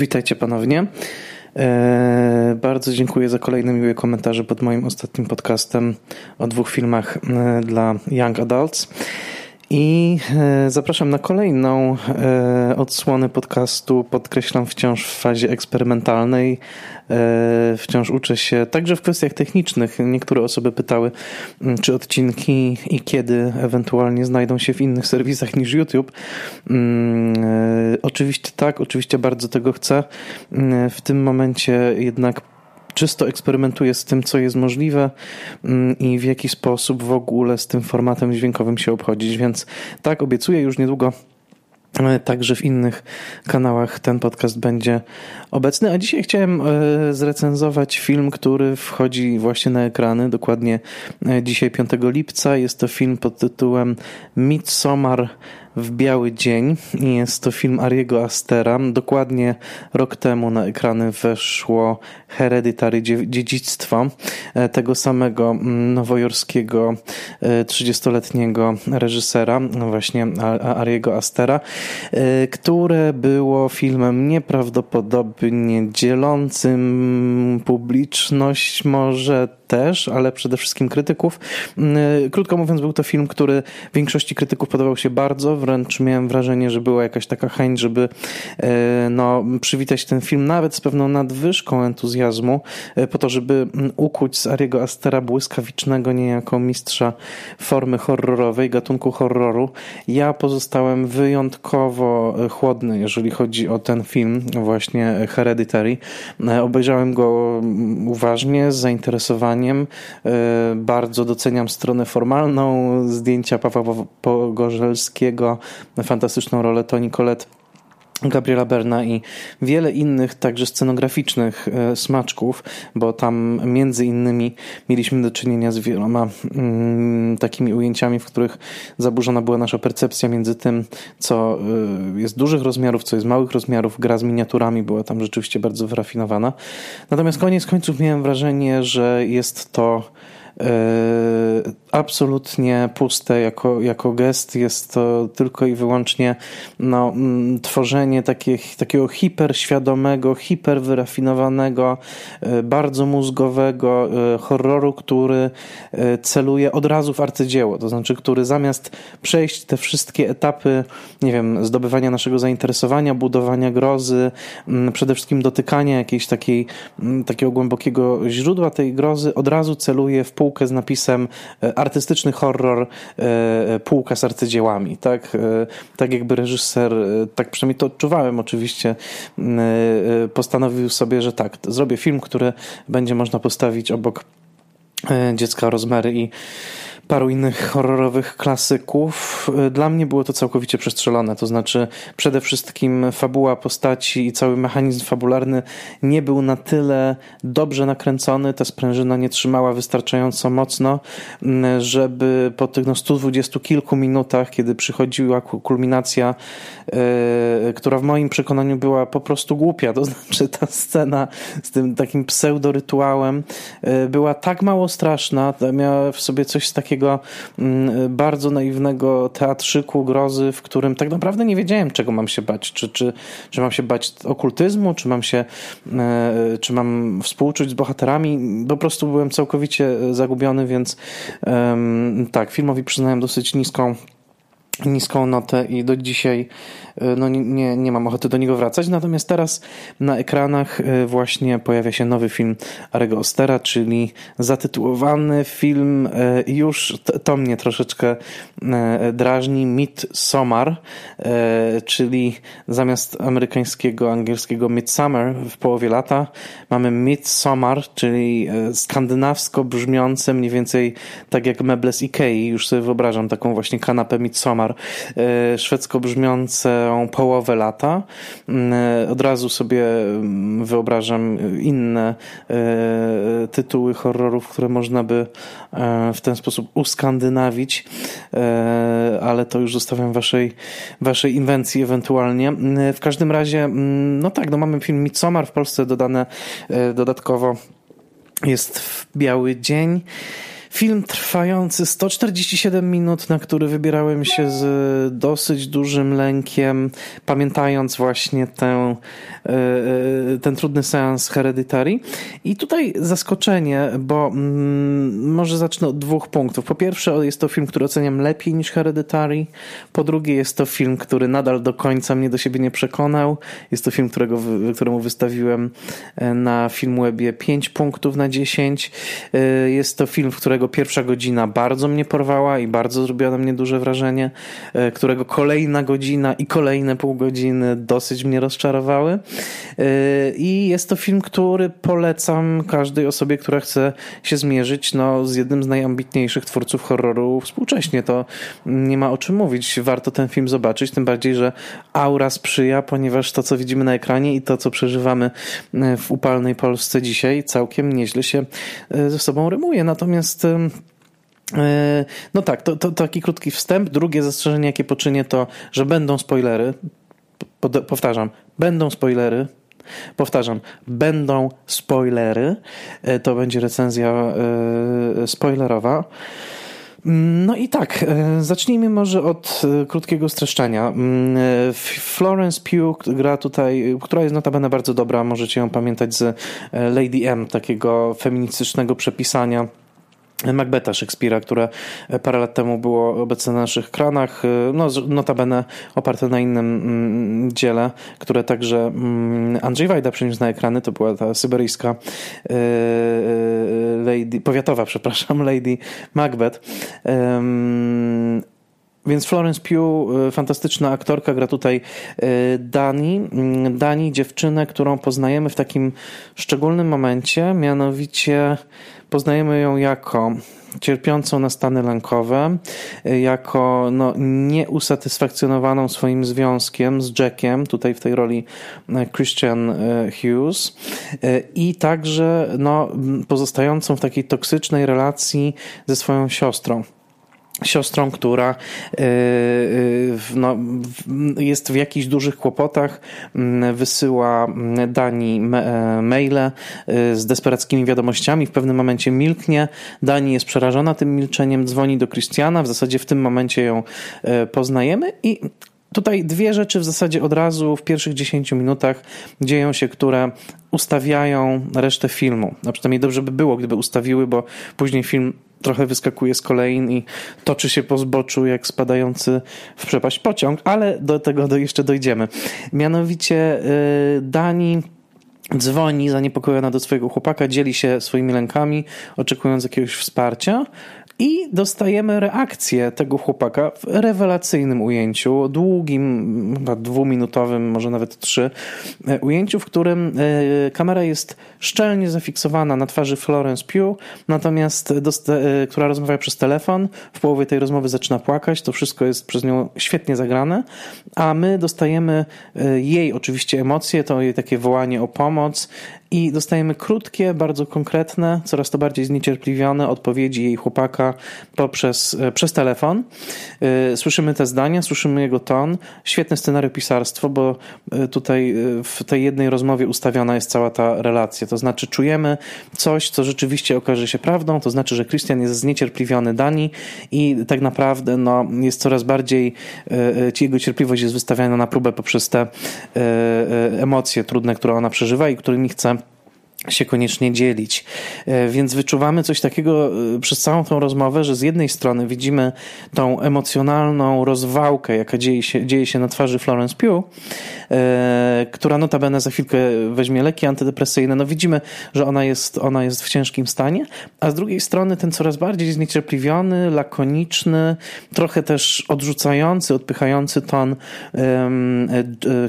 Witajcie ponownie. E, bardzo dziękuję za kolejne miłe komentarze pod moim ostatnim podcastem o dwóch filmach e, dla Young Adults. I e, zapraszam na kolejną e, odsłonę podcastu. Podkreślam wciąż w fazie eksperymentalnej. E, wciąż uczę się także w kwestiach technicznych. Niektóre osoby pytały, czy odcinki i kiedy ewentualnie znajdą się w innych serwisach niż YouTube. Mm, oczywiście tak, oczywiście bardzo tego chcę. W tym momencie jednak czysto eksperymentuję z tym, co jest możliwe mm, i w jaki sposób w ogóle z tym formatem dźwiękowym się obchodzić. Więc tak, obiecuję już niedługo. E, także w innych kanałach ten podcast będzie obecny. A dzisiaj chciałem e, zrecenzować film, który wchodzi właśnie na ekrany. Dokładnie e, dzisiaj, 5 lipca. Jest to film pod tytułem Midsommar w biały dzień. Jest to film Ariego Astera. Dokładnie rok temu na ekrany weszło Hereditary Dziedzictwo e, tego samego mm, nowojorskiego 30-letniego e, reżysera, no właśnie Ariego Astera, e, które było filmem nieprawdopodobnie dzielącym publiczność może też, ale przede wszystkim krytyków. Mm, krótko mówiąc, był to film, który większości krytyków podobał się bardzo, wręcz miałem wrażenie, że była jakaś taka chęć, żeby e, no, przywitać ten film nawet z pewną nadwyżką entuzjazmu, e, po to, żeby mm, ukuć z Ariego Astera błyskawicznego niejako mistrza formy horrorowej, gatunku horroru. Ja pozostałem wyjątkowo chłodny, jeżeli chodzi o ten film, właśnie Hereditary. Obejrzałem go mm, uważnie, z zainteresowaniem zdaniem. E, bardzo doceniam stronę formalną zdjęcia Pawła Pogorzelskiego, fantastyczną rolę Toni Colette. Gabriela Berna i wiele innych także scenograficznych e, smaczków, bo tam między innymi mieliśmy do czynienia z wieloma mm, takimi ujęciami, w których zaburzona była nasza percepcja między tym, co e, jest dużych rozmiarów, co jest małych rozmiarów. Gra z miniaturami była tam rzeczywiście bardzo wyrafinowana. Natomiast koniec końców miałem wrażenie, że jest to absolutnie puste jako, jako gest. Jest to tylko i wyłącznie no, mm, tworzenie takich, takiego hiperświadomego, hiperwyrafinowanego, e, bardzo mózgowego e, horroru, który celuje od razu w arcydzieło. To znaczy, który zamiast przejść te wszystkie etapy, nie wiem, zdobywania naszego zainteresowania, budowania grozy, mm, przede wszystkim dotykania jakiejś takiej, mm, takiego głębokiego źródła tej grozy, od razu celuje w półkę z napisem e, artystyczny horror, e, e, półka z arcydziełami, tak? Tak jakby reżyser, tak przynajmniej to odczuwałem oczywiście, postanowił sobie, że tak, zrobię film, który będzie można postawić obok dziecka Rozmery i paru innych horrorowych klasyków. Dla mnie było to całkowicie przestrzelone, to znaczy przede wszystkim fabuła postaci i cały mechanizm fabularny nie był na tyle dobrze nakręcony, ta sprężyna nie trzymała wystarczająco mocno, żeby po tych no, 120 kilku minutach, kiedy przychodziła kulminacja, yy, która w moim przekonaniu była po prostu głupia, to znaczy ta scena z tym takim pseudorytuałem yy, była tak mało straszna, miała w sobie coś takiego takiego mm, bardzo naiwnego teatrzyku grozy, w którym tak naprawdę nie wiedziałem, czego mam się bać. Czy, czy, czy mam się bać okultyzmu, czy mam się, e, czy mam współczuć z bohaterami. Po prostu byłem całkowicie zagubiony, więc tak, filmowi przyznałem dosyć niską niską notę i do dzisiaj e, no nie, nie mam ochoty do niego wracać. Natomiast teraz na ekranach e, właśnie pojawia się nowy film Arego Ostera, czyli zatytułowany film e, już to mnie troszeczkę drażni Midsummer, czyli zamiast amerykańskiego, angielskiego Midsummer w połowie lata mamy Midsummer, czyli skandynawsko brzmiące mniej więcej tak jak meble z Ikei. Już sobie wyobrażam taką właśnie kanapę Midsummer E, szwedzko brzmiącą połowę lata. Mm, e, od razu sobie mm, wyobrażam inne e, tytuły horrorów, które można by w ten sposób uskandynawić, ale to już zostawiam waszej, waszej inwencji ewentualnie. Mm, w każdym razie, no tak, no mamy film Midsommar w Polsce dodane dodatkowo jest w biały dzień. Film trwający 147 minut, na który wybierałem się z dosyć dużym lękiem, pamiętając właśnie tę, e, e, ten trudny seans Hereditary. I tutaj zaskoczenie, bo mm, może zacznę od dwóch punktów. Po pierwsze, jest to film, który oceniam lepiej niż Hereditary. Po drugie, jest to film, który nadal do końca mnie do siebie nie przekonał. Jest to film, którego, któremu wystawiłem e, na Filmwebie 5 punktów na 10. Jest to film, w którego pierwsza godzina bardzo mnie porwała i bardzo zrobiła na mnie duże wrażenie, e, którego kolejna godzina i kolejne pół godziny dosyć mnie rozczarowały. E, I jest to film, który polecam każdej osobie, która chce się zmierzyć no, z jednym z najambitniejszych twórców horroru współcześnie. To nie ma o czym mówić. Warto ten film zobaczyć, tym bardziej, że aura sprzyja, ponieważ to, co widzimy na ekranie i to, co przeżywamy e, w upalnej Polsce dzisiaj, całkiem nieźle się ze sobą rymuje. Natomiast no tak, to, to taki krótki wstęp. Drugie zastrzeżenie, jakie poczynię, to, że będą spoilery. Powtarzam, będą spoilery. Powtarzam, będą spoilery. E, to będzie recenzja e, spoilerowa. No i tak, zacznijmy może od krótkiego streszczenia. Mm, Florence Pugh gra tutaj, która jest notabene bardzo dobra, możecie ją pamiętać z Lady M, takiego feministycznego przepisania Macbeta Szekspira, które parę lat temu było obecne na naszych kranach, no, notabene oparte na innym mm, dziele, które także mm, Andrzej Wajda przeniósł na ekrany, to była ta syberyjska e, e, lady, powiatowa, przepraszam, Lady Macbeth. Więc Florence Pugh, fantastyczna aktorka, gra tutaj Dani. Mm, Dani, dziewczynę, którą poznajemy w takim szczególnym momencie, mianowicie Poznajemy ją jako cierpiącą na stany lękowe, jako no, nieusatysfakcjonowaną swoim związkiem z Jackiem, tutaj w tej roli e, Christian e, Hughes, e, i także no, pozostającą w takiej toksycznej relacji ze swoją siostrą siostrą, która y, y, no, jest w jakichś dużych kłopotach, mm, wysyła mm, Dani e, maile y, z desperackimi wiadomościami, w pewnym momencie milknie, Dani jest przerażona tym milczeniem, dzwoni do Christiana, w zasadzie w tym momencie ją e, poznajemy i Tutaj dwie rzeczy w zasadzie od razu w pierwszych 10 minutach dzieją się, które ustawiają resztę filmu. A przynajmniej dobrze by było, gdyby ustawiły, bo później film trochę wyskakuje z kolejn i toczy się po zboczu jak spadający w przepaść pociąg, ale do tego jeszcze dojdziemy. Mianowicie yy, Dani dzwoni zaniepokojona do swojego chłopaka, dzieli się swoimi lękami, oczekując jakiegoś wsparcia. I dostajemy reakcję tego chłopaka w rewelacyjnym ujęciu, długim, chyba dwuminutowym, może nawet trzy, e, ujęciu, w którym e, kamera jest szczelnie zafiksowana na twarzy Florence Pugh, natomiast e, która rozmawia przez telefon, w połowie tej rozmowy zaczyna płakać, to wszystko jest przez nią świetnie zagrane, a my dostajemy jej oczywiście emocje, to jej takie wołanie o pomoc, i dostajemy krótkie, bardzo konkretne, coraz to bardziej zniecierpliwione odpowiedzi jej chłopaka poprzez, e, przez telefon. E, słyszymy te zdania, słyszymy jego ton. Świetne scenariopisarstwo, bo e, tutaj w tej jednej rozmowie ustawiona jest cała ta relacja. To znaczy czujemy coś, co rzeczywiście okaże się prawdą, to znaczy, że Christian jest zniecierpliwiony Dani i tak naprawdę no, jest coraz bardziej, jego cierpliwość jest wystawiana na próbę poprzez te emocje trudne, które ona przeżywa i którymi chce się koniecznie dzielić. E, więc wyczuwamy coś takiego e, przez całą tą rozmowę, że z jednej strony widzimy tą emocjonalną rozwałkę, jaka dzieje się, dzieje się na twarzy Florence Pugh, e, która notabene za chwilkę weźmie leki antydepresyjne. No widzimy, że ona jest, ona jest w ciężkim stanie, a z drugiej strony ten coraz bardziej zniecierpliwiony, lakoniczny, trochę też odrzucający, odpychający ton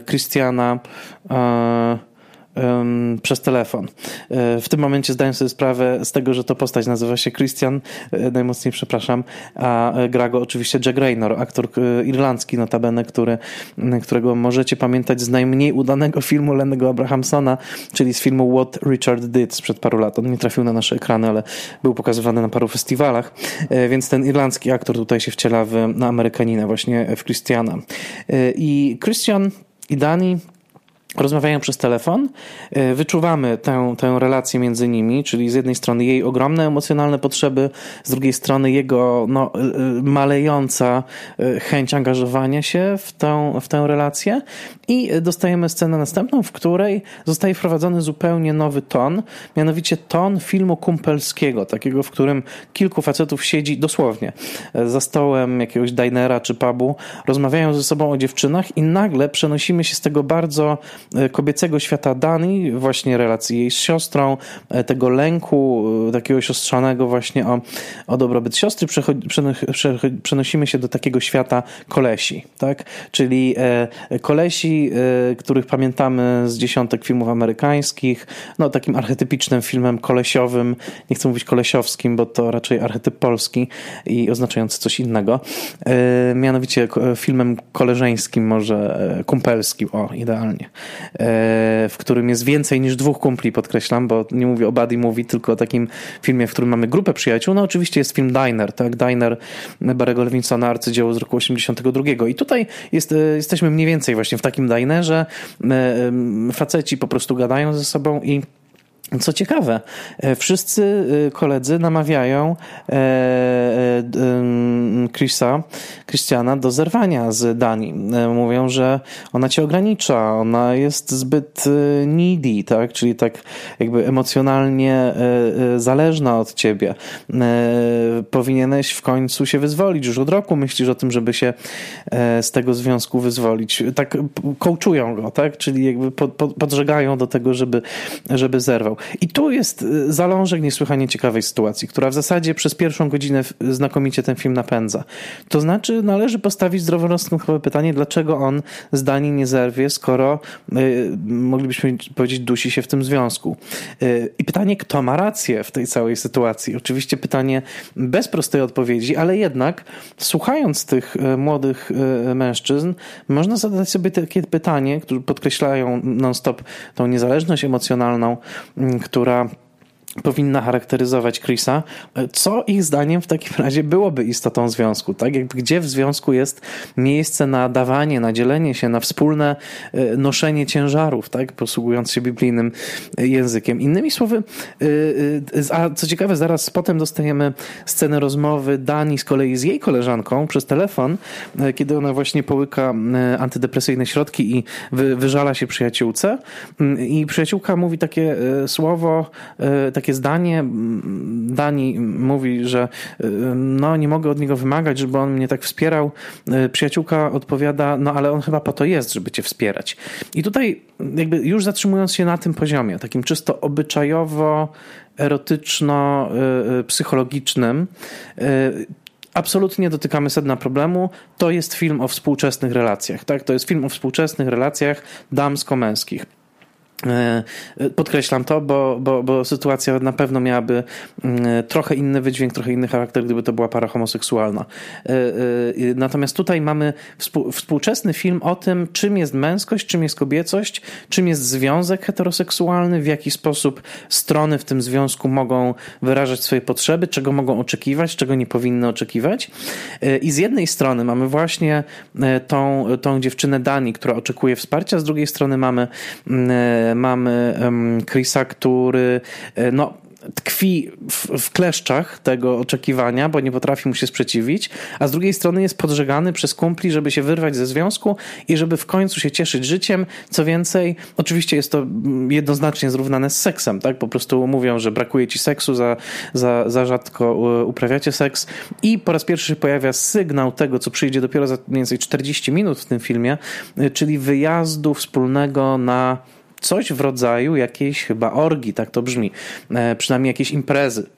Christiana przez telefon. E, w tym momencie zdaję sobie sprawę z tego, że to postać nazywa się Christian, e, najmocniej przepraszam, a e, gra go oczywiście Jack Raynor, aktor irlandzki notabene, który, którego możecie pamiętać z najmniej udanego filmu Lennego Abrahamsona, czyli z filmu What Richard Did sprzed paru lat. On nie trafił na nasze ekrany, ale był pokazywany na paru festiwalach, więc ten irlandzki aktor tutaj się wciela w, na Amerykanina, właśnie w Christiana. I Christian i Dani rozmawiają przez telefon, e, wyczuwamy tę, tę relację między nimi, czyli z jednej strony jej ogromne emocjonalne potrzeby, z drugiej strony jego no, e, e, malejąca chęć angażowania się w tę, w tę relację. I dostajemy scenę następną, w której zostaje wprowadzony zupełnie nowy ton, mianowicie ton filmu kumpelskiego, takiego, w którym kilku facetów siedzi dosłownie za stołem jakiegoś dinera czy pubu, rozmawiają ze sobą o dziewczynach i nagle przenosimy się z tego bardzo kobiecego świata Dani, właśnie relacji jej z siostrą, e, tego lęku, e, takiego siostrzanego właśnie o, o dobrobyt siostry, przenosimy się do takiego świata kolesi, tak? Czyli kolesi, których pamiętamy z dziesiątek filmów amerykańskich, no takim archetypicznym filmem kolesiowym, nie chcę mówić kolesiowskim, bo to raczej archetyp polski i oznaczający coś innego, mianowicie filmem koleżeńskim, może kumpelskim, o, idealnie. E, w którym jest więcej niż dwóch kumpli, podkreślam, bo nie mówię o Buddy Movie, tylko o takim filmie, w którym mamy grupę przyjaciół. No oczywiście jest film Diner, tak? Diner Barego Levinsona, arcydzieło z roku 82. I tutaj jest, e, jesteśmy mniej więcej właśnie w takim dinerze. E, faceci po prostu gadają ze sobą i co ciekawe, e, wszyscy e, koledzy namawiają e, Chrisa, Christiana do zerwania z Dani. Mówią, że ona cię ogranicza, ona jest zbyt needy, tak? czyli tak jakby emocjonalnie zależna od ciebie. Powinieneś w końcu się wyzwolić. Już od roku myślisz o tym, żeby się z tego związku wyzwolić. Tak kołczują go, tak? czyli jakby podżegają do tego, żeby, żeby zerwał. I tu jest y, zalążek niesłychanie ciekawej sytuacji, która w zasadzie przez pierwszą godzinę znakomicie ten film napędza. To znaczy, należy postawić zdroworozsądkowe pytanie, dlaczego on z Danii nie zerwie, skoro y, moglibyśmy powiedzieć, dusi się w tym związku. Y, I pytanie, kto ma rację w tej całej sytuacji? Oczywiście pytanie bez prostej odpowiedzi, ale jednak słuchając tych y, młodych y, mężczyzn, można zadać sobie takie pytanie, które podkreślają non-stop tą niezależność emocjonalną, która powinna charakteryzować Chrisa, co ich zdaniem w takim razie byłoby istotą związku, tak? Jakby gdzie w związku jest miejsce na dawanie, na dzielenie się, na wspólne e, noszenie ciężarów, tak? Posługując się biblijnym e, językiem. Innymi słowy, e, a co ciekawe, zaraz potem dostajemy scenę rozmowy Dani z kolei z jej koleżanką przez telefon, kiedy ona właśnie połyka antydepresyjne środki i wyżala się przyjaciółce mm, i przyjaciółka mówi takie słowo, takie takie zdanie. Dani mówi, że y, no nie mogę od niego wymagać, żeby on mnie tak wspierał. Y, przyjaciółka odpowiada, no ale on chyba po to jest, żeby cię wspierać. I tutaj jakby już zatrzymując się na tym poziomie, takim czysto obyczajowo erotyczno-psychologicznym, y, absolutnie dotykamy sedna problemu. To jest film o współczesnych relacjach. Tak? To jest film o współczesnych relacjach damsko-męskich. E, podkreślam to, bo, bo, bo sytuacja na pewno miałaby mm, trochę inny wydźwięk, trochę inny charakter, gdyby to była para homoseksualna. E, e, natomiast tutaj mamy współczesny film o tym, czym jest męskość, czym jest kobiecość, czym jest związek heteroseksualny, w jaki sposób strony w tym związku mogą wyrażać swoje potrzeby, czego mogą oczekiwać, czego nie powinny oczekiwać. I z jednej strony mamy właśnie tą, tą dziewczynę Dani, która oczekuje wsparcia, z drugiej strony mamy mm, mamy Chrisa, który e, no, tkwi w, w, kleszczach tego oczekiwania, bo nie potrafi mu się sprzeciwić, a z drugiej strony jest podżegany przez kumpli, żeby się wyrwać ze związku i żeby w końcu się cieszyć życiem. Co więcej, oczywiście jest to jednoznacznie zrównane z seksem, tak? Po prostu mówią, że brakuje ci seksu, za, za, za rzadko uprawiacie seks i po raz pierwszy pojawia sygnał tego, co przyjdzie dopiero za mniej więcej 40 minut w tym filmie, y, czyli wyjazdu wspólnego na coś w rodzaju jakiejś chyba orgi, tak to brzmi, e, przynajmniej jakieś imprezy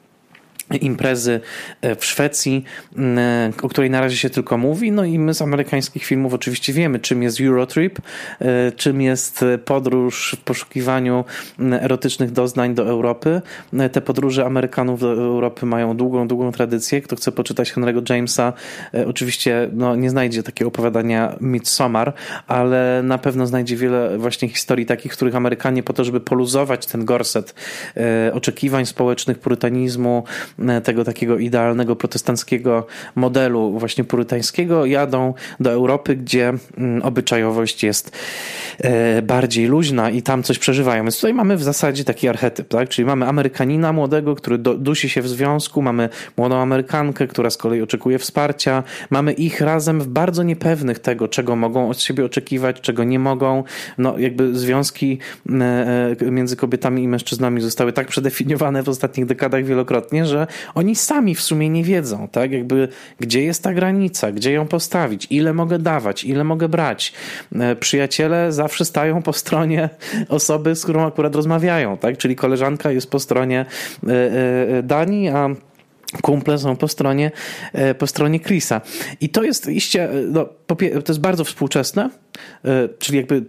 imprezy e, w Szwecji, e, o której na razie się tylko mówi. No i my z amerykańskich filmów oczywiście wiemy, czym jest Eurotrip, e, czym jest podróż w poszukiwaniu erotycznych doznań do Europy. Te podróże Amerykanów do Europy mają długą, długą tradycję. Kto chce poczytać Henry'ego Jamesa, oczywiście no, nie znajdzie takiego opowiadania Midsommar, ale na pewno znajdzie wiele właśnie historii takich, w których Amerykanie po to, żeby poluzować ten gorset oczekiwań społecznych, purytanizmu, tego takiego idealnego protestanckiego modelu właśnie purytańskiego, jadą do Europy, gdzie mm, obyczajowość jest e, bardziej luźna i tam coś przeżywają. Więc tutaj mamy w zasadzie taki archetyp, tak? Czyli mamy Amerykanina młodego, który do, dusi się w związku, mamy młodą Amerykankę, która z kolei oczekuje wsparcia, mamy ich razem w bardzo niepewnych tego, czego mogą od siebie oczekiwać, czego nie mogą. No jakby związki e, e, między kobietami i mężczyznami zostały tak przedefiniowane w ostatnich dekadach wielokrotnie, że oni sami w sumie nie wiedzą, tak? Jakby gdzie jest ta granica, gdzie ją postawić, ile mogę dawać, ile mogę brać. E, przyjaciele zawsze stają po stronie osoby, z którą akurat rozmawiają, tak? Czyli koleżanka jest po stronie Danii, a kumple są po stronie, po stronie Chrisa. I to jest iście, no, to jest bardzo współczesne, czyli jakby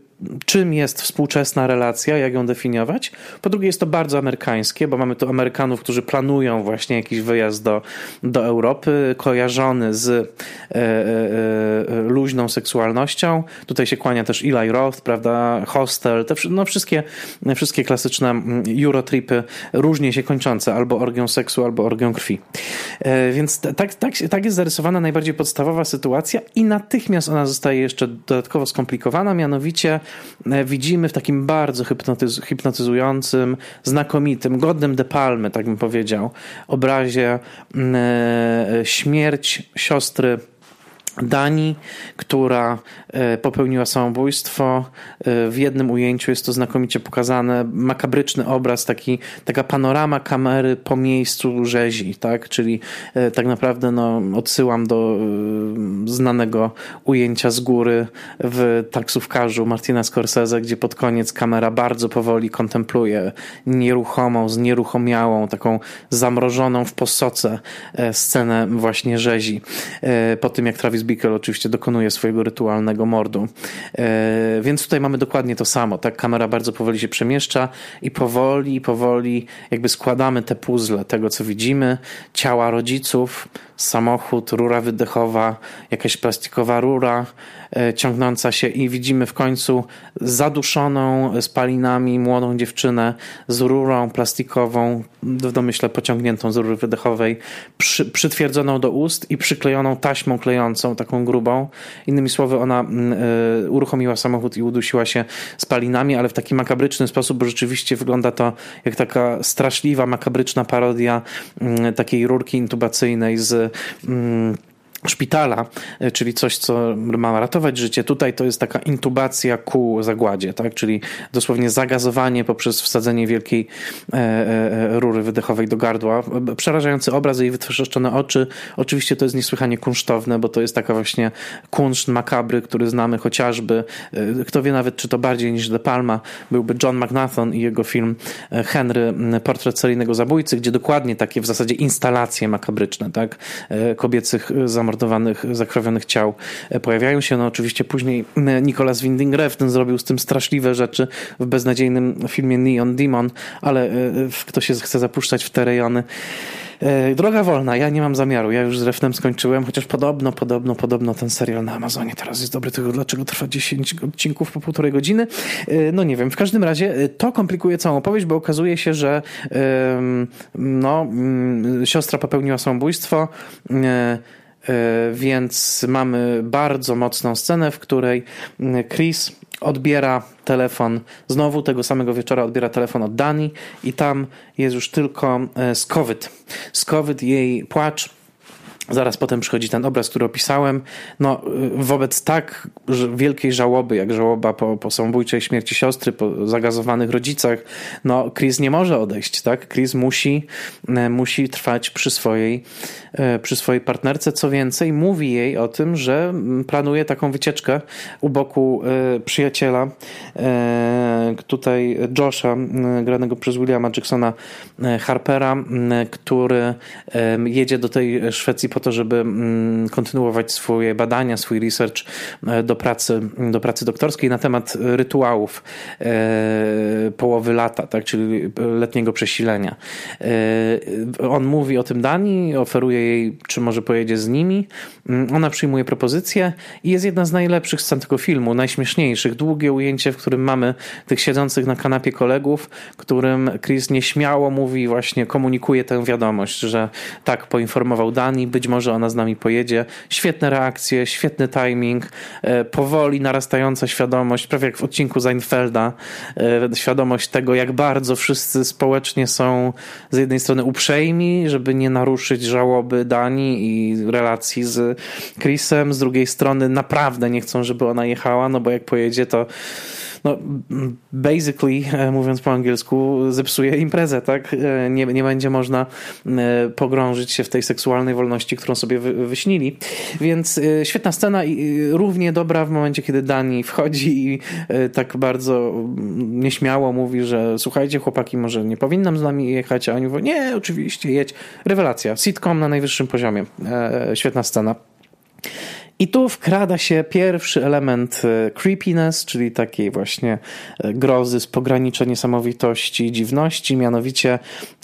czym jest współczesna relacja, jak ją definiować. Po drugie, jest to bardzo amerykańskie, bo mamy tu Amerykanów, którzy planują właśnie jakiś wyjazd do, do Europy, kojarzony z e, e, e luźną seksualnością. Tutaj się kłania też Eli Roth, prawda, Hostel, te no wszystkie, wszystkie klasyczne mm, Eurotripy, różnie się kończące, albo orgią seksu, albo orgią krwi. E, więc tak, tak, tak jest zarysowana najbardziej podstawowa sytuacja i natychmiast ona zostaje jeszcze dodatkowo skomplikowana, mianowicie widzimy w takim bardzo hipnotyz hipnotyzującym, znakomitym, godnym De Palmy, tak bym powiedział, obrazie mm, e, śmierć siostry Dani, która e, popełniła samobójstwo. E, w jednym ujęciu jest to znakomicie pokazane. Makabryczny obraz, taki, taka panorama kamery po miejscu rzezi, tak? Czyli e, tak naprawdę no, odsyłam do znanego ujęcia z góry w taksówkarzu Martina Scorsese, gdzie pod koniec kamera bardzo powoli kontempluje nieruchomą, znieruchomiałą, taką zamrożoną w posoce scenę właśnie rzezi. Po tym, jak Travis Bickel oczywiście dokonuje swojego rytualnego mordu. E, więc tutaj mamy dokładnie to samo. Tak, kamera bardzo powoli się przemieszcza i powoli, powoli jakby składamy te puzzle tego, co widzimy. Ciała rodziców, samochód, rura wydechowa, jakaś plastikowa rura e, ciągnąca się i widzimy w końcu zaduszoną spalinami młodą dziewczynę z rurą plastikową, w domyśle pociągniętą z rury wydechowej, przy, przytwierdzoną do ust i przyklejoną taśmą klejącą, taką grubą. Innymi słowy, ona y, uruchomiła samochód i udusiła się spalinami, ale w taki makabryczny sposób, bo rzeczywiście wygląda to jak taka straszliwa, makabryczna parodia y, takiej rurki intubacyjnej z mm, szpitala, e, czyli coś, co ma ratować życie. Tutaj to jest taka intubacja ku zagładzie, tak? czyli dosłownie zagazowanie poprzez wsadzenie wielkiej e, e, rury wydechowej do gardła. Przerażający obraz, jej wytrzeszczone oczy. Oczywiście to jest niesłychanie kunsztowne, bo to jest taka właśnie kunszt makabry, który znamy chociażby, kto wie nawet, czy to bardziej niż De Palma, byłby John McNaughton i jego film Henry, portret seryjnego zabójcy, gdzie dokładnie takie w zasadzie instalacje makabryczne, tak? kobiecych zamordowanych zamordowanych, zakrwawionych ciał e, pojawiają się. No oczywiście później Nicolas Winding Refn zrobił z tym straszliwe rzeczy w beznadziejnym filmie Neon Demon, ale e, kto się chce zapuszczać w te rejony, e, Droga wolna, ja nie mam zamiaru. Ja już z Refnem skończyłem, chociaż podobno, podobno, podobno ten serial na Amazonie teraz jest dobry. Tego dlaczego trwa 10 odcinków po półtorej godziny? No nie wiem. W każdym razie to komplikuje całą opowieść, bo okazuje się, że no, mm, siostra popełniła samobójstwo. E, więc mamy bardzo mocną scenę, w której mm, Chris odbiera telefon, znowu tego samego wieczora odbiera telefon od Dani i tam jest już tylko e, Skowyt. Skowyt, jej płacz, Zaraz potem przychodzi ten obraz, który opisałem. No, wobec tak wielkiej żałoby, jak żałoba po, po samobójczej śmierci siostry, po zagazowanych rodzicach, no, Chris nie może odejść, tak? Chris musi, e, musi trwać przy swojej, e, przy swojej partnerce. Co więcej, mówi jej o tym, że planuje taką wycieczkę u boku przyjaciela, tutaj Josha, granego przez Williama Jacksona Harpera, który jedzie do tej Szwecji po to, żeby mm, kontynuować swoje badania, swój research do pracy, do pracy doktorskiej na temat rytuałów połowy lata, tak, czyli letniego przesilenia. On mówi o tym Dani, oferuje jej, czy może pojedzie z nimi. Mm, ona przyjmuje propozycję i jest jedna z najlepszych scen tego filmu, najśmieszniejszych. Długie ujęcie, w którym mamy tych siedzących na kanapie kolegów, którym Chris nieśmiało mówi, właśnie komunikuje tę wiadomość, że tak, poinformował Dani, być może ona z nami pojedzie. Świetne reakcje, świetny timing, e, powoli narastająca świadomość, prawie jak w odcinku Seinfelda, e, świadomość tego, jak bardzo wszyscy społecznie są z jednej strony uprzejmi, żeby nie naruszyć żałoby Dani i relacji z Chrisem, z drugiej strony naprawdę nie chcą, żeby ona jechała, no bo jak pojedzie, to no, basically, e, mówiąc po angielsku, zepsuje imprezę, tak? E, nie, nie będzie można e, pogrążyć się w tej seksualnej wolności, którą sobie wy, wyśnili. Więc świetna scena i równie dobra w momencie, kiedy Dani wchodzi i tak bardzo nieśmiało mówi, że słuchajcie, chłopaki, może nie powinnam z nami jechać, a oni mówią, nie, oczywiście, jedź. Rewelacja. Sitcom na najwyższym poziomie. Świetna scena. I tu wkrada się pierwszy element e, creepiness, czyli takiej właśnie e, grozy z pogranicza niesamowitości, dziwności. Mianowicie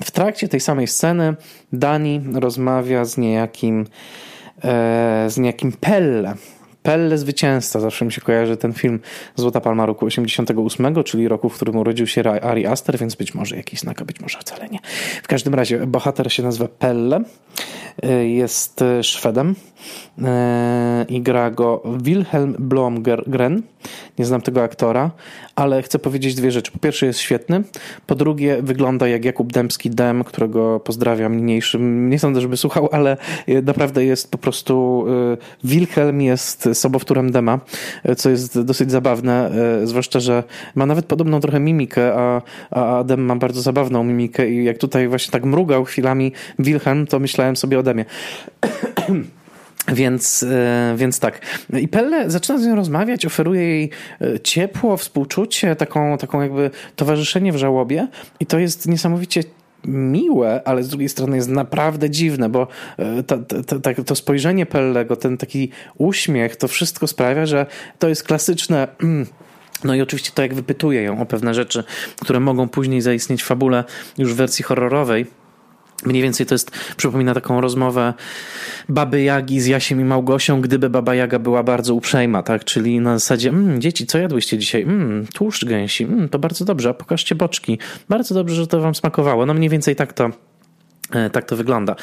w trakcie tej samej sceny Dani rozmawia z niejakim, e, z niejakim Pelle. Pelle Zwycięzca, zawsze mi się kojarzy ten film Złota Palma roku 88, czyli roku, w którym urodził się Ari Aster, więc być może jakiś znak, a być może wcale nie. W każdym razie bohater się nazywa Pelle, jest Szwedem, E, i gra go Wilhelm Blomgren. Nie znam tego aktora, ale chcę powiedzieć dwie rzeczy. Po pierwsze jest świetny, po drugie wygląda jak Jakub Dębski-Dem, którego pozdrawiam niniejszym. Nie sądzę, żeby słuchał, ale naprawdę jest po prostu e, Wilhelm jest sobowtórem Dema, co jest dosyć zabawne, e, zwłaszcza, że ma nawet podobną trochę mimikę, a, a Dem ma bardzo zabawną mimikę i jak tutaj właśnie tak mrugał chwilami Wilhelm, to myślałem sobie o Demie. Więc, e, więc tak. I Pelle zaczyna z nią rozmawiać, oferuje jej e, ciepło, współczucie, taką, taką jakby towarzyszenie w żałobie i to jest niesamowicie miłe, ale z drugiej strony jest naprawdę dziwne, bo e, to, to, spojrzenie Pellego, ten taki uśmiech, to wszystko sprawia, że to jest klasyczne... No i oczywiście to, jak wypytuje ją o pewne rzeczy, które mogą później zaistnieć w fabule już w wersji horrorowej, Mniej więcej to jest, przypomina taką rozmowę baby Jagi z Jasiem i Małgosią, gdyby baba Jaga była bardzo uprzejma, tak? Czyli na zasadzie, mmm, dzieci, co jadłyście dzisiaj? Mmm, tłuszcz gęsi, mmm, to bardzo dobrze, a pokażcie boczki. Bardzo dobrze, że to wam smakowało. No mniej więcej tak to, e, tak to wygląda.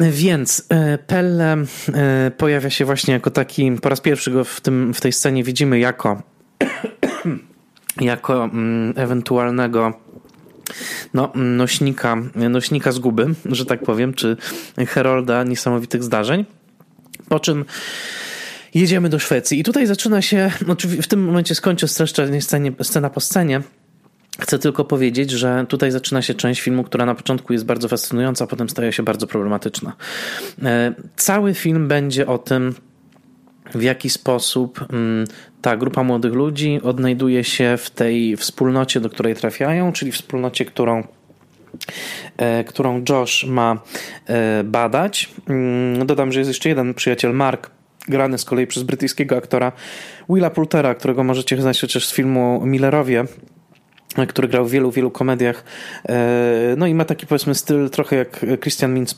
Więc e, Pelle e, pojawia się właśnie jako taki, po raz pierwszy go w, tym, w tej scenie widzimy jako jako mm, ewentualnego no, nośnika, nośnika zguby, że tak powiem, czy herolda niesamowitych zdarzeń. Po czym jedziemy do Szwecji. I tutaj zaczyna się, w tym momencie skończę streszczenie scenie, scena po scenie. Chcę tylko powiedzieć, że tutaj zaczyna się część filmu, która na początku jest bardzo fascynująca, a potem staje się bardzo problematyczna. E, cały film będzie o tym, w jaki sposób mm, ta grupa młodych ludzi odnajduje się w tej wspólnocie, do której trafiają, czyli wspólnocie, którą e, którą Josh ma e, badać. Mm, dodam, że jest jeszcze jeden przyjaciel, Mark, grany z kolei przez brytyjskiego aktora Willa Poultera, którego możecie znać przecież z filmu Millerowie, który grał w wielu, wielu komediach. E, no i ma taki powiedzmy styl trochę jak Christian Mintz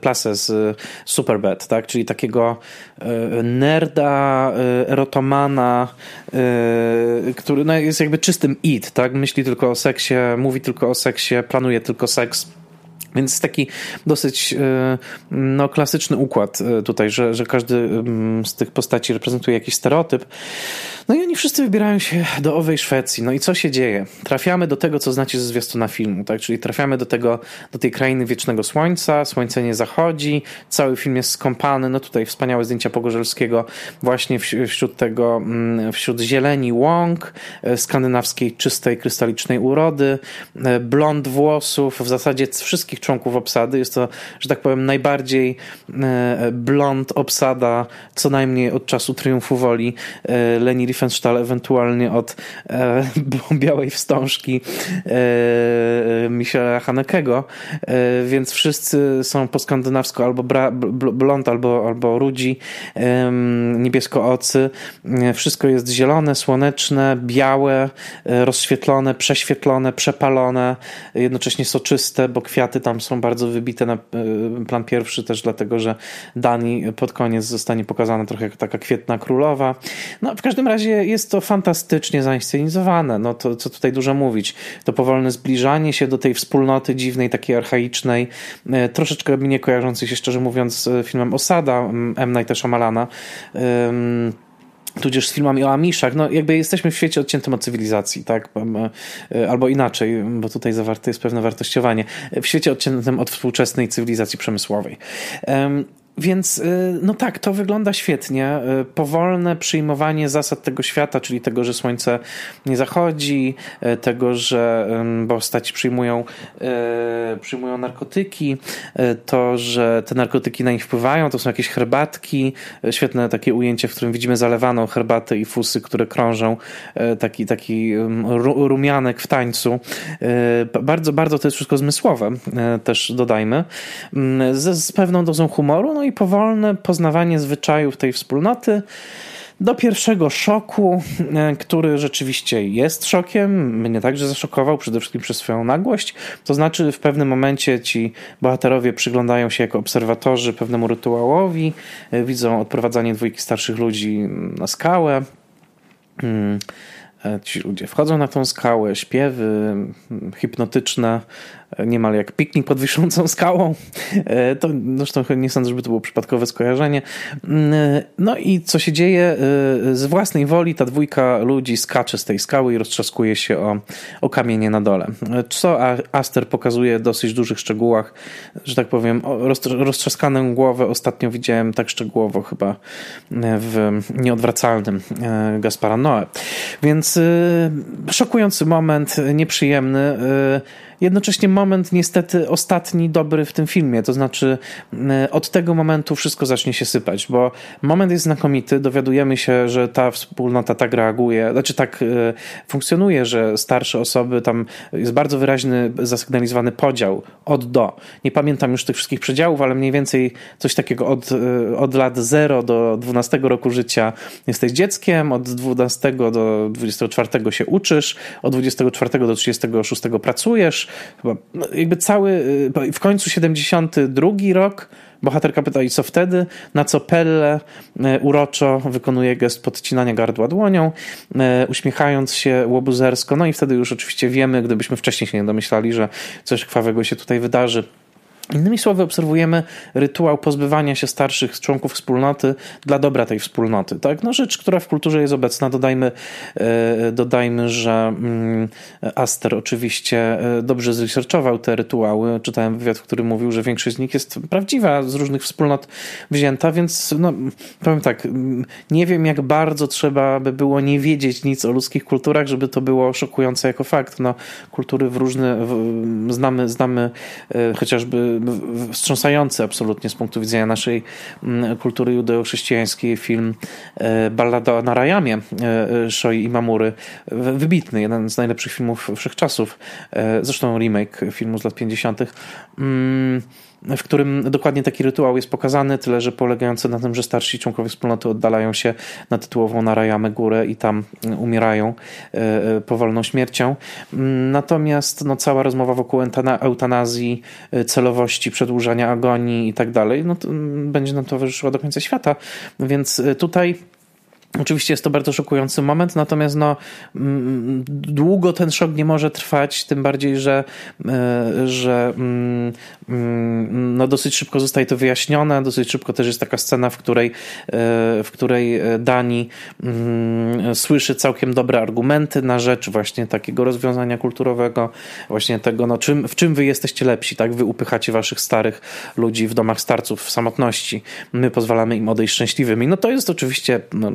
Place z Superbad, tak? Czyli takiego e, nerda, e, erotomana, który no, jest jakby czystym id, tak? Myśli tylko o seksie, mówi tylko o seksie, planuje tylko seks więc taki dosyć e, no, klasyczny układ e, tutaj, że, że każdy mm, z tych postaci reprezentuje jakiś stereotyp. No i oni wszyscy wybierają się do owej Szwecji. No i co się dzieje? Trafiamy do tego, co znacie ze zwiastuna filmu, tak? Czyli trafiamy do tego, do tej krainy wiecznego słońca, słońce nie zachodzi, cały film jest skąpany, no tutaj wspaniałe zdjęcia Pogorzelskiego właśnie wśród tego, mm, wśród zieleni łąk, e, skandynawskiej czystej, krystalicznej urody, blond włosów, w zasadzie wszystkich członków obsady. Jest to, że tak powiem, najbardziej blond obsada, co najmniej od czasu Triumfu Woli. Leni Riefenstahl ewentualnie od Białej Wstążki Michela Hanekego, więc wszyscy są po skandynawsku albo blond, albo, albo rudzi, niebieskoocy. Wszystko jest zielone, słoneczne, białe, e, rozświetlone, prześwietlone, przepalone, jednocześnie soczyste, bo kwiaty tam są bardzo wybite na e, plan pierwszy też dlatego, że Dani pod koniec zostanie pokazana trochę jak taka kwietna królowa. No, w każdym razie jest to fantastycznie zainscenizowane. No to co tutaj dużo mówić. To powolne zbliżanie się do tej wspólnoty dziwnej, takiej archaicznej, e, troszeczkę mi nie kojarzącej się szczerze mówiąc z filmem Osada M. Nighta Shyamalana tudzież z filmami o Amiszach, no jakby jesteśmy w świecie odciętym od cywilizacji, tak? E, albo inaczej, bo tutaj zawarte jest pewne wartościowanie. W świecie odciętym od współczesnej cywilizacji przemysłowej. Więc y, no tak, to wygląda świetnie. Y, powolne przyjmowanie zasad tego świata, czyli tego, że słońce nie zachodzi, y, tego, że postaci przyjmują, przyjmują narkotyki, to, że te narkotyki na nich wpływają, to są jakieś herbatki. Świetne takie ujęcie, w którym widzimy zalewaną herbatę i fusy, które krążą, taki, taki rumianek w tańcu. Bardzo, bardzo to jest wszystko zmysłowe, też dodajmy. Z, z pewną dozą humoru, no i powolne poznawanie zwyczajów tej wspólnoty do pierwszego szoku, e, który rzeczywiście jest szokiem. Mnie także zaszokował, przede wszystkim przez swoją nagłość. To znaczy, w pewnym momencie ci bohaterowie przyglądają się jako obserwatorzy pewnemu rytuałowi, e, widzą odprowadzanie dwójki starszych ludzi na skałę. Hmm. E, ci ludzie wchodzą na tą skałę, śpiewy hipnotyczne, niemal jak piknik pod wiszącą skałą. E, to zresztą nie sądzę, żeby to było przypadkowe skojarzenie. Mm, no i co się dzieje? E, z własnej woli ta dwójka ludzi skacze z tej skały i roztrzaskuje się o, o kamienie na dole. Co Aster pokazuje w dosyć dużych szczegółach, że tak powiem, roztrzaskaną głowę ostatnio widziałem tak szczegółowo chyba w nieodwracalnym e, Gaspara Noe. Więc szokujący moment, nieprzyjemny jednocześnie moment niestety ostatni dobry w tym filmie, to znaczy e, od tego momentu wszystko zacznie się sypać, bo moment jest znakomity, dowiadujemy się, że ta wspólnota tak reaguje, znaczy tak e, funkcjonuje, że starsze osoby, tam jest bardzo wyraźny zasygnalizowany podział od do. Nie pamiętam już tych wszystkich przedziałów, ale mniej więcej coś takiego od, e, od lat 0 do 12 roku życia jesteś dzieckiem, od 12 do 24 się uczysz, od 24 do 36 pracujesz, chyba, no jakby cały, y, w końcu 72 rok, bohaterka pyta i co wtedy, na co Pelle y, uroczo wykonuje gest podcinania gardła dłonią, y, uśmiechając się łobuzersko, no i wtedy już oczywiście wiemy, gdybyśmy wcześniej się nie domyślali, że coś krwawego się tutaj wydarzy, Innymi słowy, obserwujemy rytuał pozbywania się starszych członków wspólnoty dla dobra tej wspólnoty. Tak? No rzecz, która w kulturze jest obecna. Dodajmy, e, dodajmy że mm, Aster oczywiście e, dobrze zresearchował te rytuały. Czytałem wywiad, w którym mówił, że większość z nich jest prawdziwa, z różnych wspólnot wzięta, więc no, powiem tak, nie wiem jak bardzo trzeba by było nie wiedzieć nic o ludzkich kulturach, żeby to było szokujące jako fakt. No, kultury w różne, w, znamy, znamy e, chociażby wstrząsający absolutnie z punktu widzenia naszej mm, kultury judeo-chrześcijańskiej film e, Ballada o Narayamie e, e, Shoi Imamury. Wybitny, jeden z najlepszych filmów wszechczasów. Zresztą remake filmu z lat 50 w którym dokładnie taki rytuał jest pokazany, tyle że polegający na tym, że starsi członkowie wspólnoty oddalają się na tytułową Narayamę górę i tam umierają e, e, powolną śmiercią. Natomiast no, cała rozmowa wokół eutanazji, e, celowości, przedłużania agonii i tak dalej, no, będzie nam towarzyszyła do końca świata. Więc tutaj Oczywiście jest to bardzo szokujący moment, natomiast no, mm, długo ten szok nie może trwać, tym bardziej, że, e, że mm, mm, no, dosyć szybko zostaje to wyjaśnione. Dosyć szybko też jest taka scena, w której, e, w której Dani słyszy całkiem dobre argumenty na rzecz właśnie takiego rozwiązania kulturowego, właśnie tego, no, czym, w czym wy jesteście lepsi, tak? Wy upychacie waszych starych ludzi w domach starców w samotności. My pozwalamy im odejść szczęśliwymi. No to jest oczywiście no,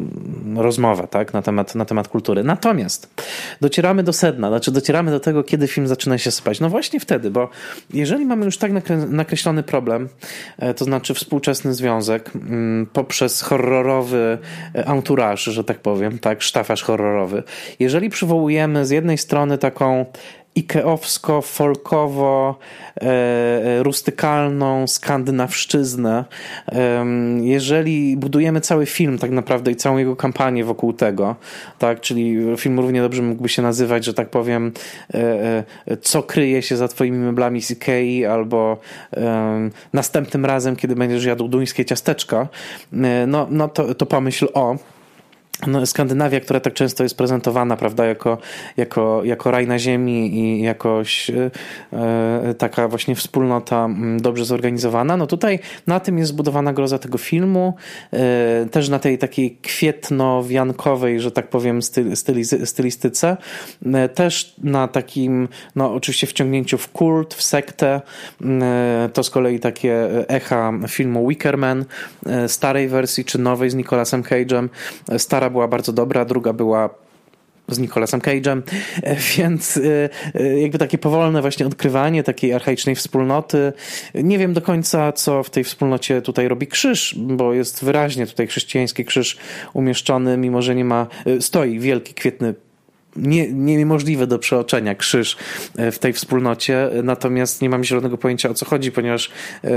rozmowę tak, na, temat, na temat kultury. Natomiast docieramy do sedna, znaczy docieramy do tego, kiedy film zaczyna się spać. No właśnie wtedy, bo jeżeli mamy już tak nakreślony problem, e, to znaczy współczesny związek mm, poprzez horrorowy entourage, że tak powiem, tak, sztafaż horrorowy. Jeżeli przywołujemy z jednej strony taką ikeowsko, folkowo, e, rustykalną skandynawszczyznę. Jeżeli budujemy cały film tak naprawdę i całą jego kampanię wokół tego, tak, czyli film równie dobrze mógłby się nazywać, że tak powiem, e, e, co kryje się za twoimi meblami z Ikei albo następnym razem, kiedy będziesz jadł duńskie ciasteczka, no, no to, to pomyśl o no, Skandynawia, która tak często jest prezentowana, prawda, jako, jako, jako raj na ziemi i jakoś e taka właśnie wspólnota dobrze zorganizowana, no tutaj na tym jest zbudowana groza tego filmu, e, też na tej takiej kwietno-wiankowej, że tak powiem, styl, stylistyce, e, też na takim, no oczywiście wciągnięciu w kult, w sektę, to z kolei takie echa filmu Wickerman, starej wersji czy nowej z Nicolasem Cage'em, stara była bardzo dobra, druga była z Nicolasem Cage'em, e, więc e, e, jakby takie powolne właśnie odkrywanie takiej archaicznej wspólnoty. Nie wiem do końca, co w tej wspólnocie tutaj robi krzyż, bo jest wyraźnie tutaj chrześcijański krzyż umieszczony, mimo że nie ma, stoi wielki, kwietny nie, niemożliwe do przeoczenia krzyż e, w tej wspólnocie, natomiast nie mam zielonego pojęcia o co chodzi, ponieważ e,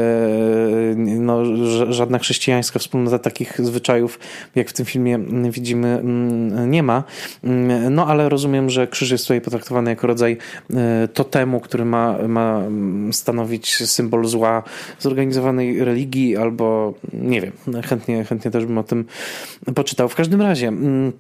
no, żadna chrześcijańska wspólnota takich zwyczajów, jak w tym filmie widzimy, nie ma. Mm, no ale rozumiem, że krzyż jest tutaj potraktowany jako rodzaj e, totemu, który ma, ma stanowić symbol zła zorganizowanej religii, albo nie wiem, chętnie, chętnie też bym o tym poczytał. W każdym razie. Mm,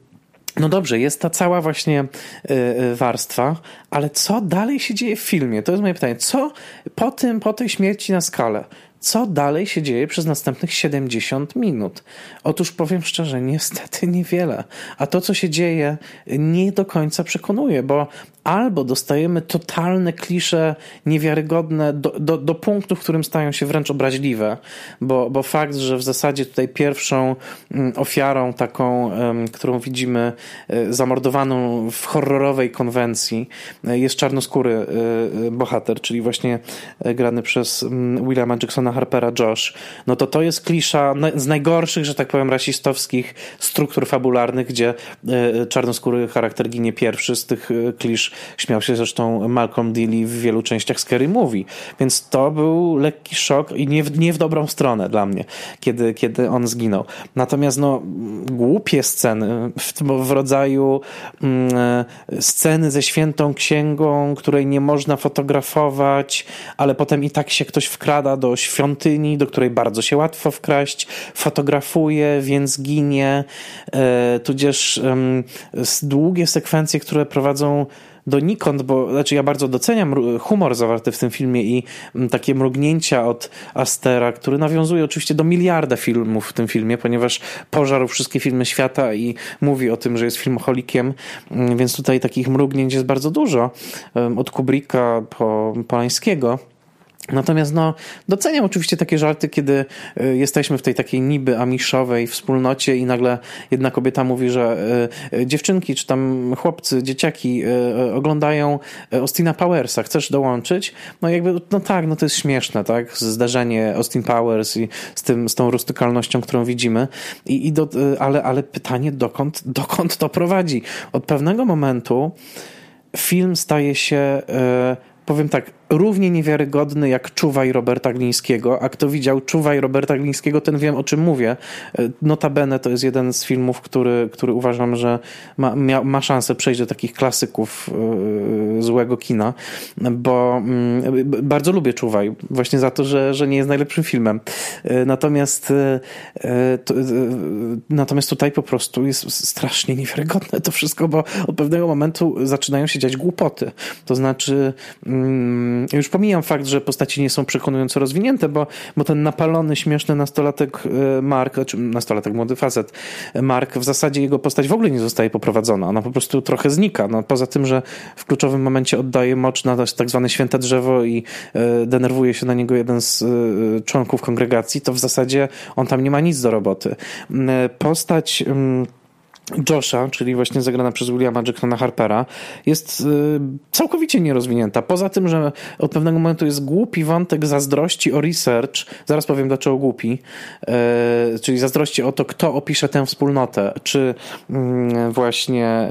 no dobrze, jest ta cała właśnie y, y, warstwa, ale co dalej się dzieje w filmie? To jest moje pytanie. Co po tym, po tej śmierci na skalę? Co dalej się dzieje przez następnych 70 minut? Otóż powiem szczerze, niestety niewiele. A to, co się dzieje, nie do końca przekonuje, bo albo dostajemy totalne klisze niewiarygodne do, do, do punktu, w którym stają się wręcz obraźliwe, bo, bo fakt, że w zasadzie tutaj pierwszą mm, ofiarą taką, którą widzimy e, zamordowaną w horrorowej konwencji e, jest czarnoskóry e, bohater, czyli właśnie grany przez mm, Williama Jacksona Harpera Josh, no to to jest klisza z najgorszych, że tak powiem, rasistowskich struktur fabularnych, gdzie czarnoskóry charakter ginie pierwszy z tych klisz Śmiał się zresztą Malcolm Dilly w wielu częściach Scary Movie. Więc to był lekki szok i nie w, nie w dobrą stronę dla mnie, kiedy, kiedy on zginął. Natomiast no, głupie sceny w, w rodzaju mm, e, sceny ze świętą księgą, której nie można fotografować, ale potem i tak się ktoś wkrada do świątyni, do której bardzo się łatwo wkraść, fotografuje, więc ginie, e, tudzież długie sekwencje, które prowadzą donikąd, bo znaczy ja bardzo doceniam humor zawarty w tym filmie i takie mrugnięcia od Astera, który nawiązuje oczywiście do miliarda filmów w tym filmie, ponieważ pożarł wszystkie filmy świata i mówi o tym, że jest filmoholikiem, więc tutaj takich mrugnięć jest bardzo dużo. Od Kubricka po Polańskiego. Natomiast no, doceniam oczywiście takie żarty, kiedy y, jesteśmy w tej takiej niby amiszowej wspólnocie i nagle jedna kobieta mówi, że y, y, dziewczynki czy tam chłopcy, dzieciaki oglądają Austina Powersa, chcesz dołączyć? No jakby, no tak, no to jest śmieszne, tak? Zdarzenie Austin Powers i z, tym, z tą rustykalnością, którą widzimy. I, i do, ale, ale pytanie, dokąd, dokąd to prowadzi? Od pewnego momentu film staje się, powiem tak, równie niewiarygodny jak Czuwaj Roberta Glińskiego, a kto widział Czuwaj Roberta Glińskiego, ten wiem o czym mówię. E, notabene to jest jeden z filmów, który, który uważam, że ma, ma, ma szansę przejść do takich klasyków yy, złego kina, bo yy, bardzo lubię Czuwaj, właśnie za to, że, że nie jest najlepszym filmem. Yy, natomiast to, natomiast tutaj po prostu jest strasznie niewiarygodne to wszystko, bo od pewnego momentu zaczynają się dziać głupoty. To znaczy mm, już pomijam fakt, że postaci nie są przekonująco rozwinięte, bo, bo ten napalony, śmieszny nastolatek e, Mark, czy nastolatek, młody facet Mark, w zasadzie jego postać w ogóle nie zostaje poprowadzona. Ona po prostu trochę znika. No, poza tym, że w kluczowym momencie oddaje mocz na tak zwane święte drzewo i e, denerwuje się na niego jeden z e, członków kongregacji, to w zasadzie on tam nie ma nic do roboty. Postać Josha, czyli właśnie zagrana przez Williama Jacksona Harpera, jest y, całkowicie nierozwinięta. Poza tym, że od pewnego momentu jest głupi wątek zazdrości o research, zaraz powiem dlaczego głupi, y, czyli zazdrości o to, kto opisze tę wspólnotę, czy y, właśnie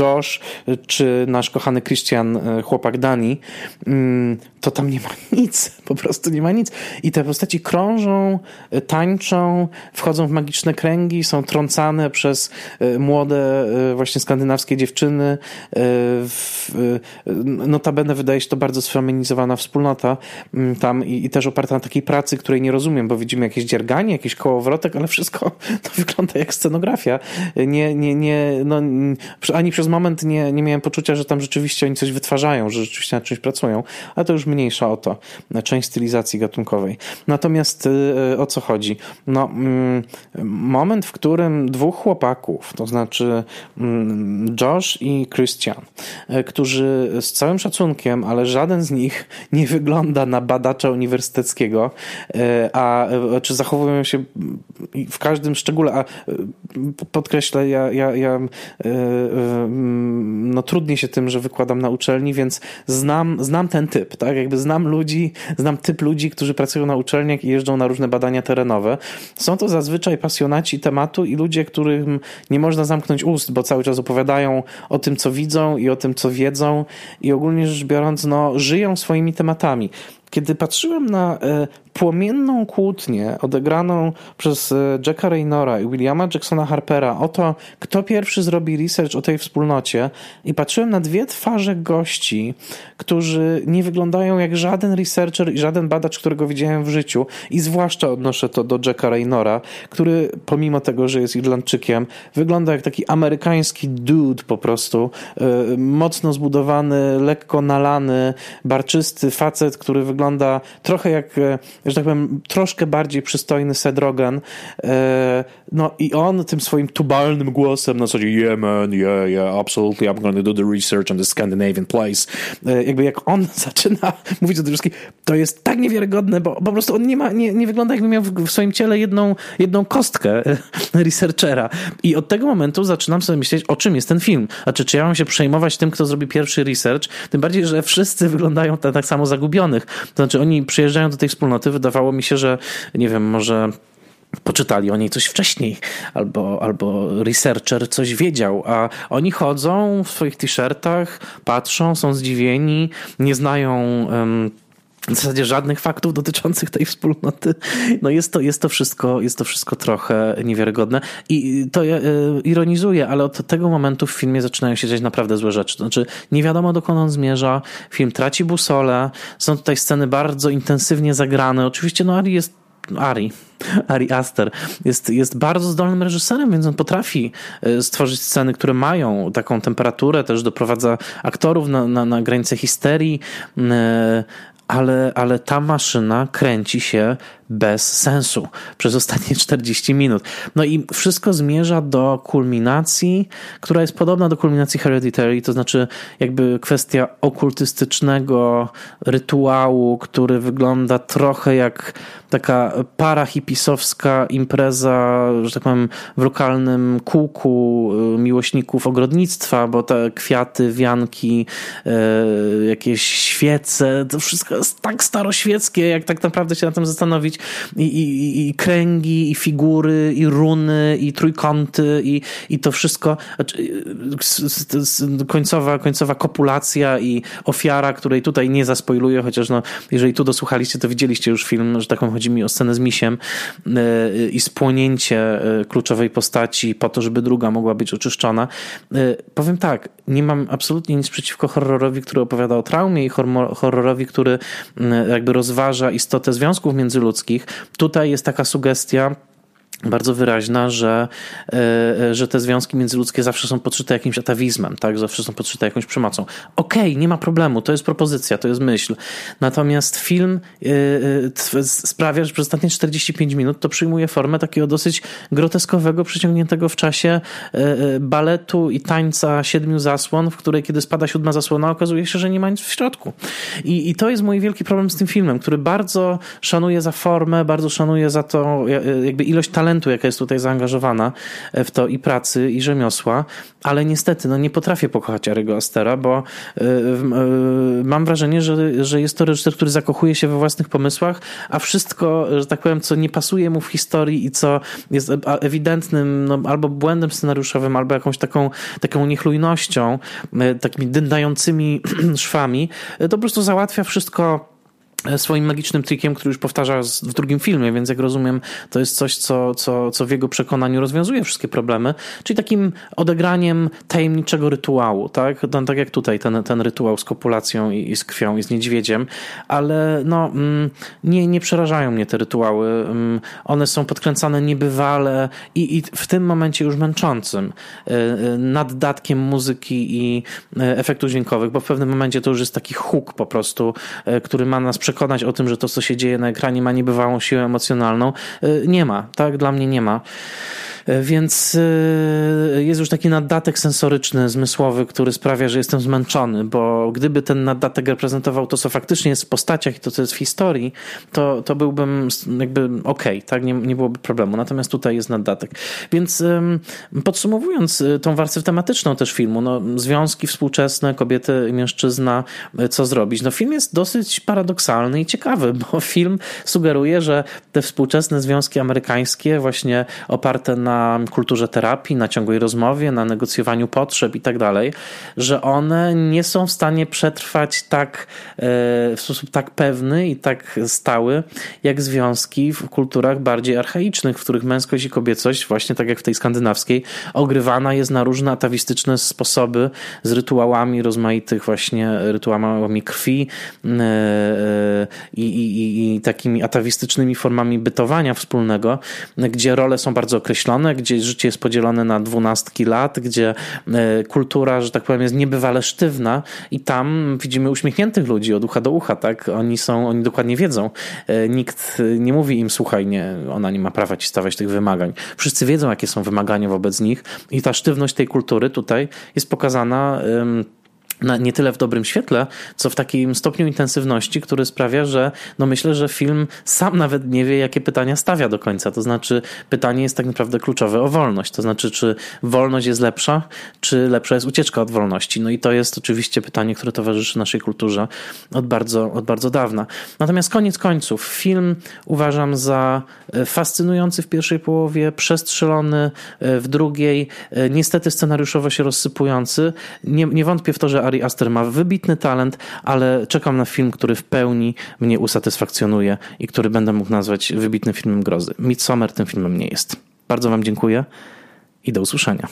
Josh, czy nasz kochany Christian, chłopak Dani, mm, to tam nie ma nic, po prostu nie ma nic. I te postaci krążą, tańczą, wchodzą w magiczne kręgi, są trącane przez młode e, właśnie skandynawskie dziewczyny. E, notabene wydaje się to bardzo sfeminizowana wspólnota mm, tam i, i też oparta na takiej pracy, której nie rozumiem, bo widzimy jakieś dzierganie, jakiś kołowrotek, ale wszystko to wygląda jak scenografia. Nie, nie, nie, no, ani przez moment nie, nie miałem poczucia, że tam rzeczywiście oni coś wytwarzają, że rzeczywiście nad czymś pracują, ale to już mniejsza o to. Część stylizacji gatunkowej. Natomiast o co chodzi? No, mm, moment, w którym dwóch chłopaków to znaczy mm, Josh i Christian, e, którzy z całym szacunkiem, ale żaden z nich nie wygląda na badacza uniwersyteckiego, e, a e, czy zachowują się w każdym szczególe, a podkreślę, ja, ja, ja no trudniej się tym, że wykładam na uczelni, więc znam, znam ten typ, tak? Jakby znam ludzi, znam typ ludzi, którzy pracują na uczelniach i jeżdżą na różne badania terenowe. Są to zazwyczaj pasjonaci tematu i ludzie, którym nie można zamknąć ust, bo cały czas opowiadają o tym, co widzą i o tym, co wiedzą i ogólnie rzecz biorąc, no, żyją swoimi tematami. Kiedy patrzyłem na e, płomienną kłótnię odegraną przez e, Jacka Raynora i Williama Jacksona Harpera o to, kto pierwszy zrobi research o tej wspólnocie i patrzyłem na dwie twarze gości, którzy nie wyglądają jak żaden researcher i żaden badacz, którego widziałem w życiu. I zwłaszcza odnoszę to do Jacka Raynora, który pomimo tego, że jest Irlandczykiem, wygląda jak taki amerykański dude po prostu, e, mocno zbudowany, lekko nalany, barczysty facet, który wygląda trochę jak e, że tak powiem, troszkę bardziej przystojny Seth. E, no i on tym swoim tubalnym głosem na zasadzie yeah man, yeah, yeah, absolutely, I'm to do the research on the Scandinavian place. E, jakby jak on zaczyna mówić o tym wszystkim, to jest tak niewiarygodne, bo po prostu on nie ma, nie, nie wygląda jakby miał w swoim ciele jedną, jedną kostkę researchera. I od tego momentu zaczynam sobie myśleć, o czym jest ten film. Znaczy, czy ja mam się przejmować tym, kto zrobi pierwszy research? Tym bardziej, że wszyscy wyglądają tak, tak samo zagubionych. To znaczy, oni przyjeżdżają do tej wspólnoty, wydawało mi się, że nie wiem, może poczytali o niej coś wcześniej, albo, albo researcher coś wiedział, a oni chodzą w swoich t-shirtach, patrzą, są zdziwieni, nie znają. Um, w zasadzie żadnych faktów dotyczących tej wspólnoty. No jest to, jest to, wszystko, jest to wszystko trochę niewiarygodne. I to ja, y, ironizuję, ale od tego momentu w filmie zaczynają się dziać naprawdę złe rzeczy. Znaczy, nie wiadomo dokąd on zmierza, film traci busolę, są tutaj sceny bardzo intensywnie zagrane. Oczywiście, no Ari jest Ari, Ari Aster jest, jest bardzo zdolnym reżyserem, więc on potrafi y, stworzyć sceny, które mają taką temperaturę, też doprowadza aktorów na, na, na granicę histerii, y, ale, ale ta maszyna kręci się bez sensu przez ostatnie 40 minut. No i wszystko zmierza do kulminacji, która jest podobna do kulminacji Hereditary, to znaczy jakby kwestia okultystycznego rytuału, który wygląda trochę jak taka para hipisowska impreza, że tak powiem, w lokalnym kółku y, miłośników ogrodnictwa, bo te kwiaty, wianki, y, jakieś świece, to wszystko jest tak staroświeckie, jak tak naprawdę się na tym zastanowić i, i, i kręgi, i figury, i runy, i trójkąty, i, i to wszystko. Znaczy, końcowa, końcowa kopulacja i ofiara, której tutaj nie zaspoiluję, chociaż no, jeżeli tu dosłuchaliście, to widzieliście już film, że tak powiem, chodzi mi o scenę z misiem e, i spłonięcie e, kluczowej postaci po to, żeby druga mogła być oczyszczona. E, powiem tak, nie mam absolutnie nic przeciwko horrorowi, który opowiada o traumie i horrorowi, który jakby rozważa istotę związków międzyludzkich. Tutaj jest taka sugestia, bardzo wyraźna, że, e, że te związki międzyludzkie zawsze są podszyte jakimś atawizmem, tak? zawsze są podszyte jakąś przemocą. Okej, okay, nie ma problemu, to jest propozycja, to jest myśl. Natomiast film e, e, sprawia, że przez ostatnie 45 minut to przyjmuje formę takiego dosyć groteskowego, przyciągniętego w czasie baletu i tańca siedmiu zasłon, w której kiedy spada siódma zasłona, okazuje się, że nie ma nic w środku. I, i to jest mój wielki problem z tym filmem, który bardzo szanuje za formę, bardzo szanuje za to jakby ilość talentu talentu, jaka jest tutaj zaangażowana w to i pracy, i rzemiosła, ale niestety, no nie potrafię pokochać Ariego Astera, bo y, y, mam wrażenie, że, że jest to reżyser, który zakochuje się we własnych pomysłach, a wszystko, że tak powiem, co nie pasuje mu w historii i co jest ewidentnym no, albo błędem scenariuszowym, albo jakąś taką, taką niechlujnością, takimi dyndającymi szwami, to po prostu załatwia wszystko E, swoim magicznym trikiem, który już powtarza w drugim filmie, więc jak rozumiem, to jest coś, co, co, co w jego przekonaniu rozwiązuje wszystkie problemy, czyli takim odegraniem tajemniczego rytuału, tak? No, tak jak tutaj ten, ten rytuał z kopulacją i, i z krwią i z niedźwiedziem, ale no, mm, nie, nie przerażają mnie te rytuały. Mm, one są podkręcane niebywale i, i w tym momencie już męczącym e, e, naddatkiem muzyki i efektów dźwiękowych, bo w pewnym momencie to już jest taki huk po prostu, który ma nas przekonać o tym, że to, co się dzieje na ekranie, ma niebywałą siłę emocjonalną. Y, nie ma, tak? Dla mnie nie ma. Więc y, jest już taki naddatek sensoryczny, zmysłowy, który sprawia, że jestem zmęczony, bo gdyby ten naddatek reprezentował to, co faktycznie jest w postaciach i to, co jest w historii, to, to byłbym jakby okej, okay, tak? Nie, nie byłoby problemu. Natomiast tutaj jest naddatek. Więc podsumowując y, tą warstwę tematyczną też filmu, no, związki współczesne, kobiety i mężczyzna, y, co zrobić? No, film jest dosyć paradoksalny i ciekawy, bo film sugeruje, że te współczesne związki amerykańskie, właśnie oparte na na kulturze terapii, na ciągłej rozmowie, na negocjowaniu potrzeb i tak dalej, że one nie są w stanie przetrwać tak e, w sposób tak pewny i tak stały, jak związki w kulturach bardziej archaicznych, w których męskość i kobiecość, właśnie tak jak w tej skandynawskiej, ogrywana jest na różne atawistyczne sposoby z rytuałami rozmaitych właśnie rytuałami krwi e, e, i, i, i takimi atawistycznymi formami bytowania wspólnego, gdzie role są bardzo określone, gdzie życie jest podzielone na dwunastki lat, gdzie e, kultura, że tak powiem, jest niebywale sztywna i tam widzimy uśmiechniętych ludzi od ucha do ucha, tak? Oni są, oni dokładnie wiedzą. E, nikt nie mówi im, słuchaj, nie, ona nie ma prawa ci stawiać tych wymagań. Wszyscy wiedzą, jakie są wymagania wobec nich i ta sztywność tej kultury tutaj jest pokazana na, nie tyle w dobrym świetle, co w takim stopniu intensywności, który sprawia, że no myślę, że film sam nawet nie wie, jakie pytania stawia do końca. To znaczy, pytanie jest tak naprawdę kluczowe o wolność. To znaczy, czy wolność jest lepsza, czy lepsza jest ucieczka od wolności. No i to jest oczywiście pytanie, które towarzyszy naszej kulturze od bardzo, od bardzo dawna. Natomiast koniec końców, film uważam za e, fascynujący w pierwszej połowie, przestrzelony e, w drugiej, e, niestety scenariuszowo się rozsypujący. Nie, nie wątpię w to, że Ari Aster ma wybitny talent, ale czekam na film, który w pełni mnie usatysfakcjonuje i który będę mógł nazwać wybitnym filmem grozy. Midsommar tym filmem nie jest. Bardzo Wam dziękuję i do usłyszenia.